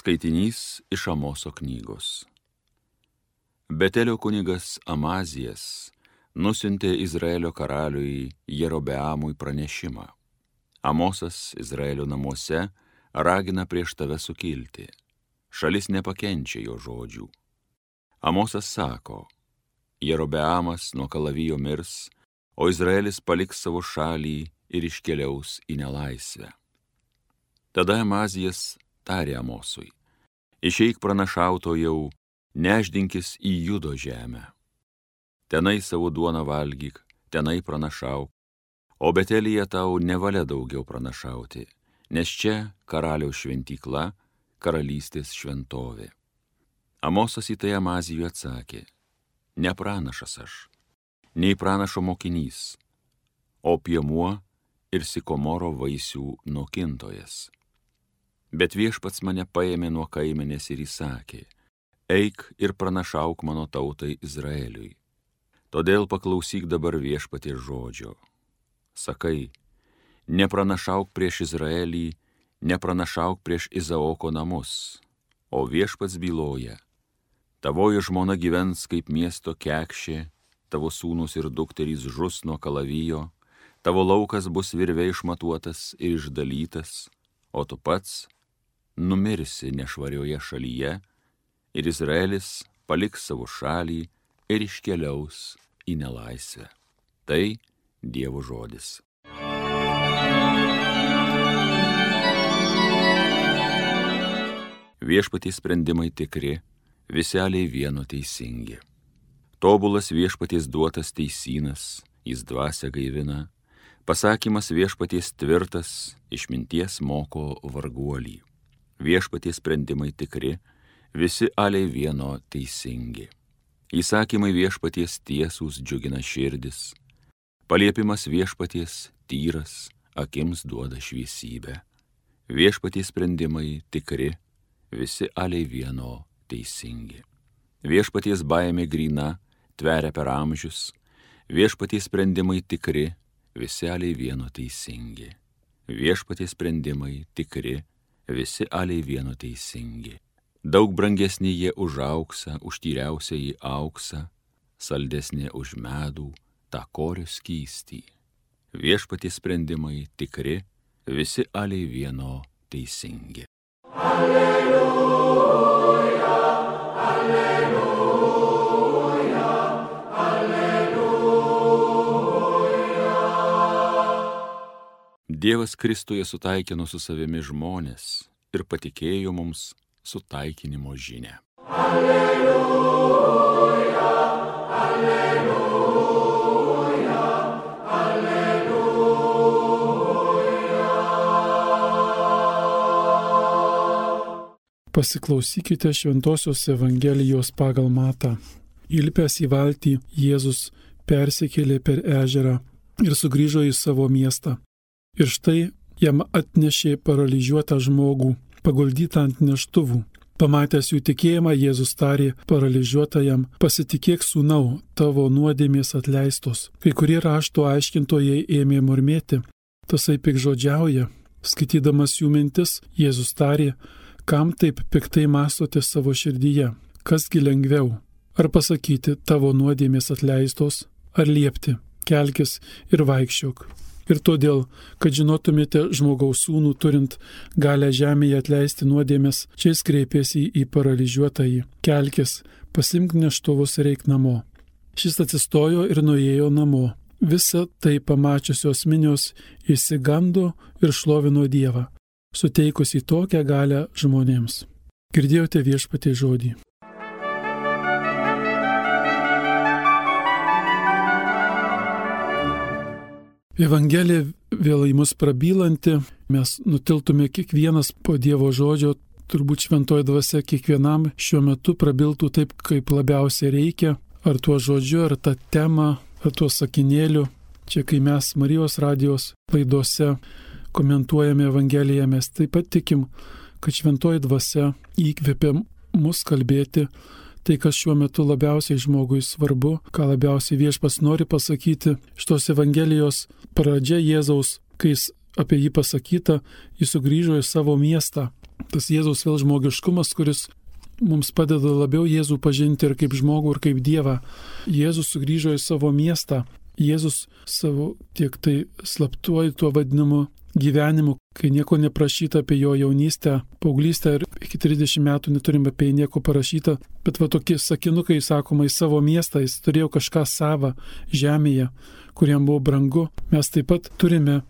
Skaitinys iš Amoso knygos. Betelio kunigas Amazijas nusintė Izraelio karaliui Jerobeamui pranešimą. Amosas Izraelio namuose ragina prieš tave sukilti. Šalis nepakenčia jo žodžių. Amosas sako, Jerobeamas nuo kalavijo mirs, o Izraelis paliks savo šalį ir iškeliaus į nelaisvę. Tada Amazijas tarė Amosui, išeik pranašauto jau, neždinkis į judo žemę. Tenai savo duoną valgyk, tenai pranašauk, o Betelyje tau nevalia daugiau pranašauti, nes čia karaliaus šventykla, karalystės šventovė. Amosas į tai Amazijų atsakė, ne pranašas aš, nei pranašo mokinys, o piemuo ir sikomoro vaisių nokintojas. Bet viešpats mane paėmė nuo kaimenės ir įsakė, eik ir pranašauk mano tautai Izraeliui. Todėl paklausyk dabar viešpatie žodžio. Sakai, nepranašauk prieš Izraelį, nepranašauk prieš Izaoko namus, o viešpats byloja, tavoji žmona gyvens kaip miesto kekšė, tavo sūnus ir dukterys žus nuo kalavijo, tavo laukas bus virvė išmatuotas ir išdalytas, o tu pats numirsi nešvarioje šalyje ir Izraelis paliks savo šalį ir iškeliaus į nelaisvę. Tai Dievo žodis. Viešpatys sprendimai tikri, viseliai vieno teisingi. Tobulas viešpaties duotas teisinas, jis dvasia gaivina, pasakymas viešpaties tvirtas, išminties moko varguolį. Viešpaties sprendimai tikri, visi aliai vieno teisingi. Įsakymai viešpaties tiesūs džiugina širdis, paliepimas viešpaties tyras, akims duoda šviesybę. Viešpaties sprendimai tikri, visi aliai vieno teisingi. Viešpaties baimė grina, tveria per amžius, viešpaties sprendimai tikri, visi aliai vieno teisingi. Viešpaties sprendimai tikri, visi aliai vieno teisingi. Daug brangesnė jie už auksą, už tyriausią į auksą, saldesnė už medų, tą korio skystį. Viešpaties sprendimai tikri, visi aliai vieno teisingi. Alleluja, Dievas Kristuje sutaikino su savimi žmonės ir patikėjo mums sutaikinimo žinę. Alleluja, alleluja, alleluja. Pasiklausykite Šventojios Evangelijos pagal matą. Įlipęs į valtį, Jėzus persikėlė per ežerą ir sugrįžo į savo miestą. Ir štai jam atnešė paralyžiuotą žmogų paguldytą ant neštuvų. Pamatęs jų tikėjimą, Jėzus tarė paralyžiuotajam, pasitikėk sūnau, tavo nuodėmės atleistos. Kai kurie rašto aiškintojai ėmė murmėti, tasai pikžodžiauja. Skaitydamas jų mintis, Jėzus tarė, kam taip piktai mastote savo širdyje, kasgi lengviau, ar pasakyti tavo nuodėmės atleistos, ar liepti, kelkis ir vaikščiok. Ir todėl, kad žinotumėte žmogaus sūnų turint galę žemėje atleisti nuodėmės, čia jis kreipėsi į paralyžiuotąjį. Kelkis, pasimk neštuvus ir eik namo. Šis atsistojo ir nuėjo namo. Visa tai pamačiusios minios įsigando ir šlovino Dievą, suteikusi tokią galę žmonėms. Girdėjote viešpatį žodį. Evangelija vėl į mus prabylanti, mes nutiltume kiekvienas po Dievo žodžio, turbūt šventoji dvasia kiekvienam šiuo metu prabiltų taip, kaip labiausiai reikia, ar tuo žodžiu, ar tą temą, ar tuo sakinėliu. Čia, kai mes Marijos radijos laidose komentuojame Evangeliją, mes taip pat tikim, kad šventoji dvasia įkvėpia mus kalbėti tai, kas šiuo metu labiausiai žmogui svarbu, ką labiausiai viešpas nori pasakyti. Šitos Evangelijos pradžia Jėzaus, kai jis apie jį pasakyta, jis sugrįžo į savo miestą. tas Jėzaus vėl žmogiškumas, kuris mums padeda labiau Jėzų pažinti ir kaip žmogų, ir kaip Dievą. Jėzus sugrįžo į savo miestą. Jėzus savo tiek tai slaptuoju tuo vadinimu gyvenimu, kai nieko neprašyta apie jo jaunystę, paauglystę ir iki 30 metų neturime apie jį nieko parašyta, bet va tokie sakinukai, sakoma, į savo miestą, jis turėjo kažką savą žemėje, kuriam buvo brangu. Mes taip pat turime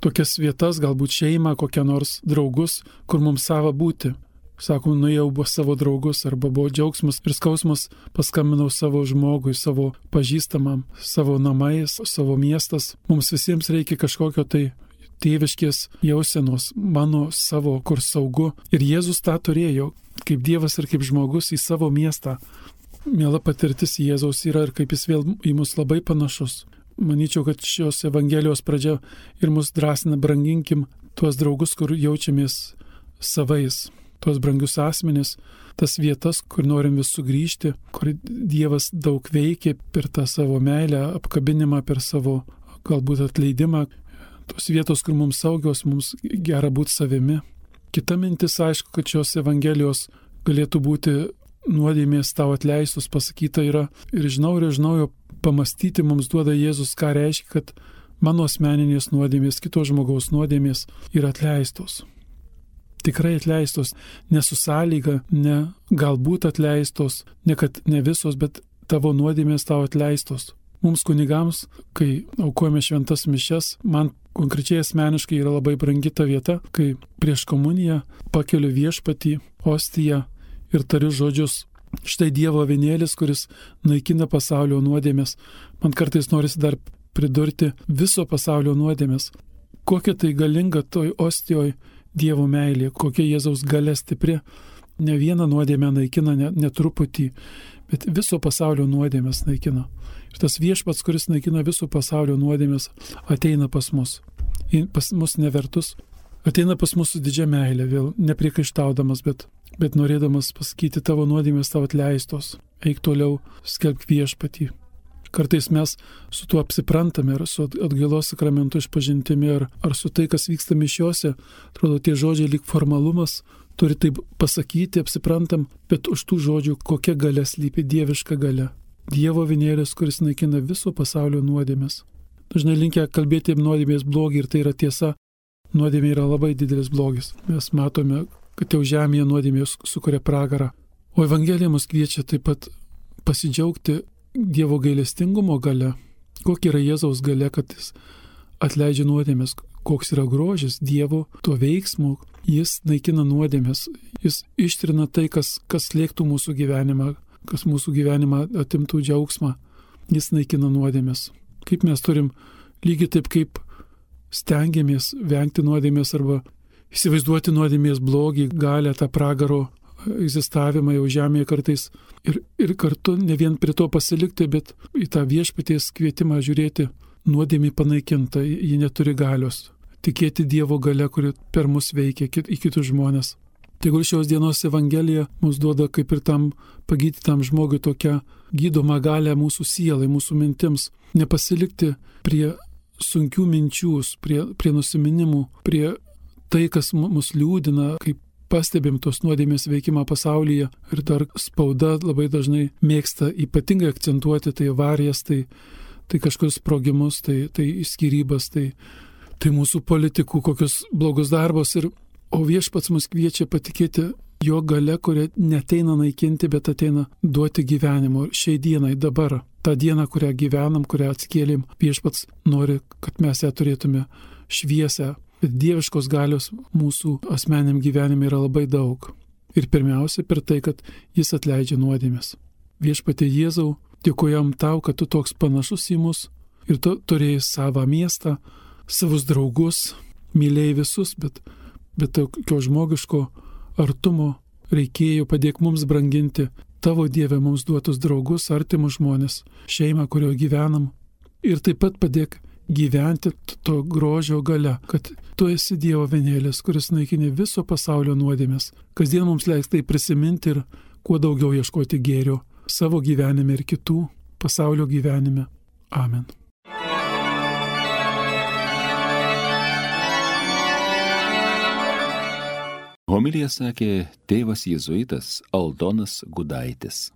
tokias vietas, galbūt šeimą, kokią nors draugus, kur mums savo būti. Sakom, nuėjau buvo savo draugus arba buvo džiaugsmas ir skausmas, paskambinau savo žmogui, savo pažįstamam, savo namais, savo miestas. Mums visiems reikia kažkokio tai tėviškės jausenos, mano savo, kur saugu. Ir Jėzus tą turėjo, kaip Dievas ir kaip žmogus į savo miestą. Mėla patirtis Jėzaus yra ir kaip jis vėl į mus labai panašus. Manyčiau, kad šios Evangelijos pradžia ir mus drąsina branginkim tuos draugus, kur jaučiamės savais, tuos brangius asmenis, tas vietas, kur norim vis sugrįžti, kur Dievas daug veikia per tą savo meilę, apkabinimą, per savo galbūt atleidimą, tos vietos, kur mums saugios, mums gera būti savimi. Kita mintis, aišku, kad šios Evangelijos galėtų būti nuodėmės tau atleistus pasakyta yra ir žinau ir žinau jo pamastyti mums duoda Jėzus, ką reiškia, kad mano asmeninės nuodėmės, kito žmogaus nuodėmės yra atleistos. Tikrai atleistos, ne su sąlyga, ne galbūt atleistos, ne kad ne visos, bet tavo nuodėmės tau atleistos. Mums kunigams, kai aukojame šventas mišes, man konkrečiai asmeniškai yra labai brangi ta vieta, kai prieš komuniją pakeliu viešpatį, ostiją ir tariu žodžius. Štai Dievo vienėlis, kuris naikina pasaulio nuodėmės. Man kartais norisi dar pridurti viso pasaulio nuodėmės. Kokia tai galinga toj ostijoj Dievo meilė, kokia Jėzaus galia stipri. Ne vieną nuodėmę naikina, ne, ne truputį, bet viso pasaulio nuodėmės naikina. Ir tas viešpats, kuris naikina viso pasaulio nuodėmės, ateina pas mus. Pas mus nevertus, ateina pas mus su didžia meilė, vėl nepriekaištaudamas, bet, bet norėdamas pasakyti tavo nuodėmės tavo atleistos. Eik toliau, skelbk viešpatį. Kartais mes su tuo apsiprantame, ar su atgailos sakramentu išpažintimi, ar, ar su tai, kas vyksta mišiuose, atrodo, tie žodžiai lyg formalumas, turi taip pasakyti, apsiprantam, bet už tų žodžių kokia galia slypi dieviška galia. Dievo vinėlis, kuris naikina viso pasaulio nuodėmės. Dažnai linkę kalbėti nuodėmės blogį ir tai yra tiesa. Nuodėmė yra labai didelis blogis. Mes matome, kad jau žemėje nuodėmės sukuria pragarą. O Evangelija mus kviečia taip pat pasidžiaugti Dievo gailestingumo gale. Kokia yra Jėzaus gale, kad jis atleidžia nuodėmės, koks yra grožis Dievo to veiksmo, jis naikina nuodėmės, jis ištrina tai, kas, kas lėktų mūsų gyvenimą, kas mūsų gyvenimą atimtų džiaugsmą, jis naikina nuodėmės. Kaip mes turim lygiai taip, kaip stengiamės vengti nuodėmės arba įsivaizduoti nuodėmės blogį, galę tą pragaro egzistavimą jau žemėje kartais ir, ir kartu ne vien prie to pasilikti, bet į tą viešpaties kvietimą žiūrėti nuodėmį panaikinta, ji neturi galios. Tikėti Dievo gale, kuri per mus veikia į kitus žmonės. Tegul šios dienos Evangelija mums duoda kaip ir tam pagydytam žmogui tokią gydomą galę mūsų sielai, mūsų mintims. Nepasilikti prie sunkių minčių, prie, prie nusiminimų, prie tai, kas mus liūdina, kaip pastebim tos nuodėmės veikimą pasaulyje ir dar spauda labai dažnai mėgsta ypatingai akcentuoti tai avarijas, tai, tai kažkokius sprogimus, tai, tai skirybas, tai, tai mūsų politikų kokius blogus darbus ir O viešpats mus kviečia patikėti jo gale, kuria neteina naikinti, bet ateina duoti gyvenimo šiai dienai, dabar. Ta diena, kurią gyvenam, kurią atskėlėm, viešpats nori, kad mes ją turėtume šviesę. Bet dieviškos galios mūsų asmeniam gyvenime yra labai daug. Ir pirmiausia per tai, kad jis atleidžia nuodėmės. Viešpatė Jėzau, dėkojam tau, kad tu toks panašus į mus ir tu turėjai savo miestą, savus draugus, mylėjai visus, bet bet tokio žmogiško artumo reikėjo padėk mums branginti tavo Dieve mums duotus draugus, artimus žmonės, šeimą, kurioje gyvenam. Ir taip pat padėk gyventi to grožio gale, kad tu esi Dievo vienėlis, kuris naikinė viso pasaulio nuodėmės. Kasdien mums leiks tai prisiminti ir kuo daugiau ieškoti gėrio savo gyvenime ir kitų pasaulio gyvenime. Amen. Homilija sakė tėvas jėzuitas Aldonas Gudaitis.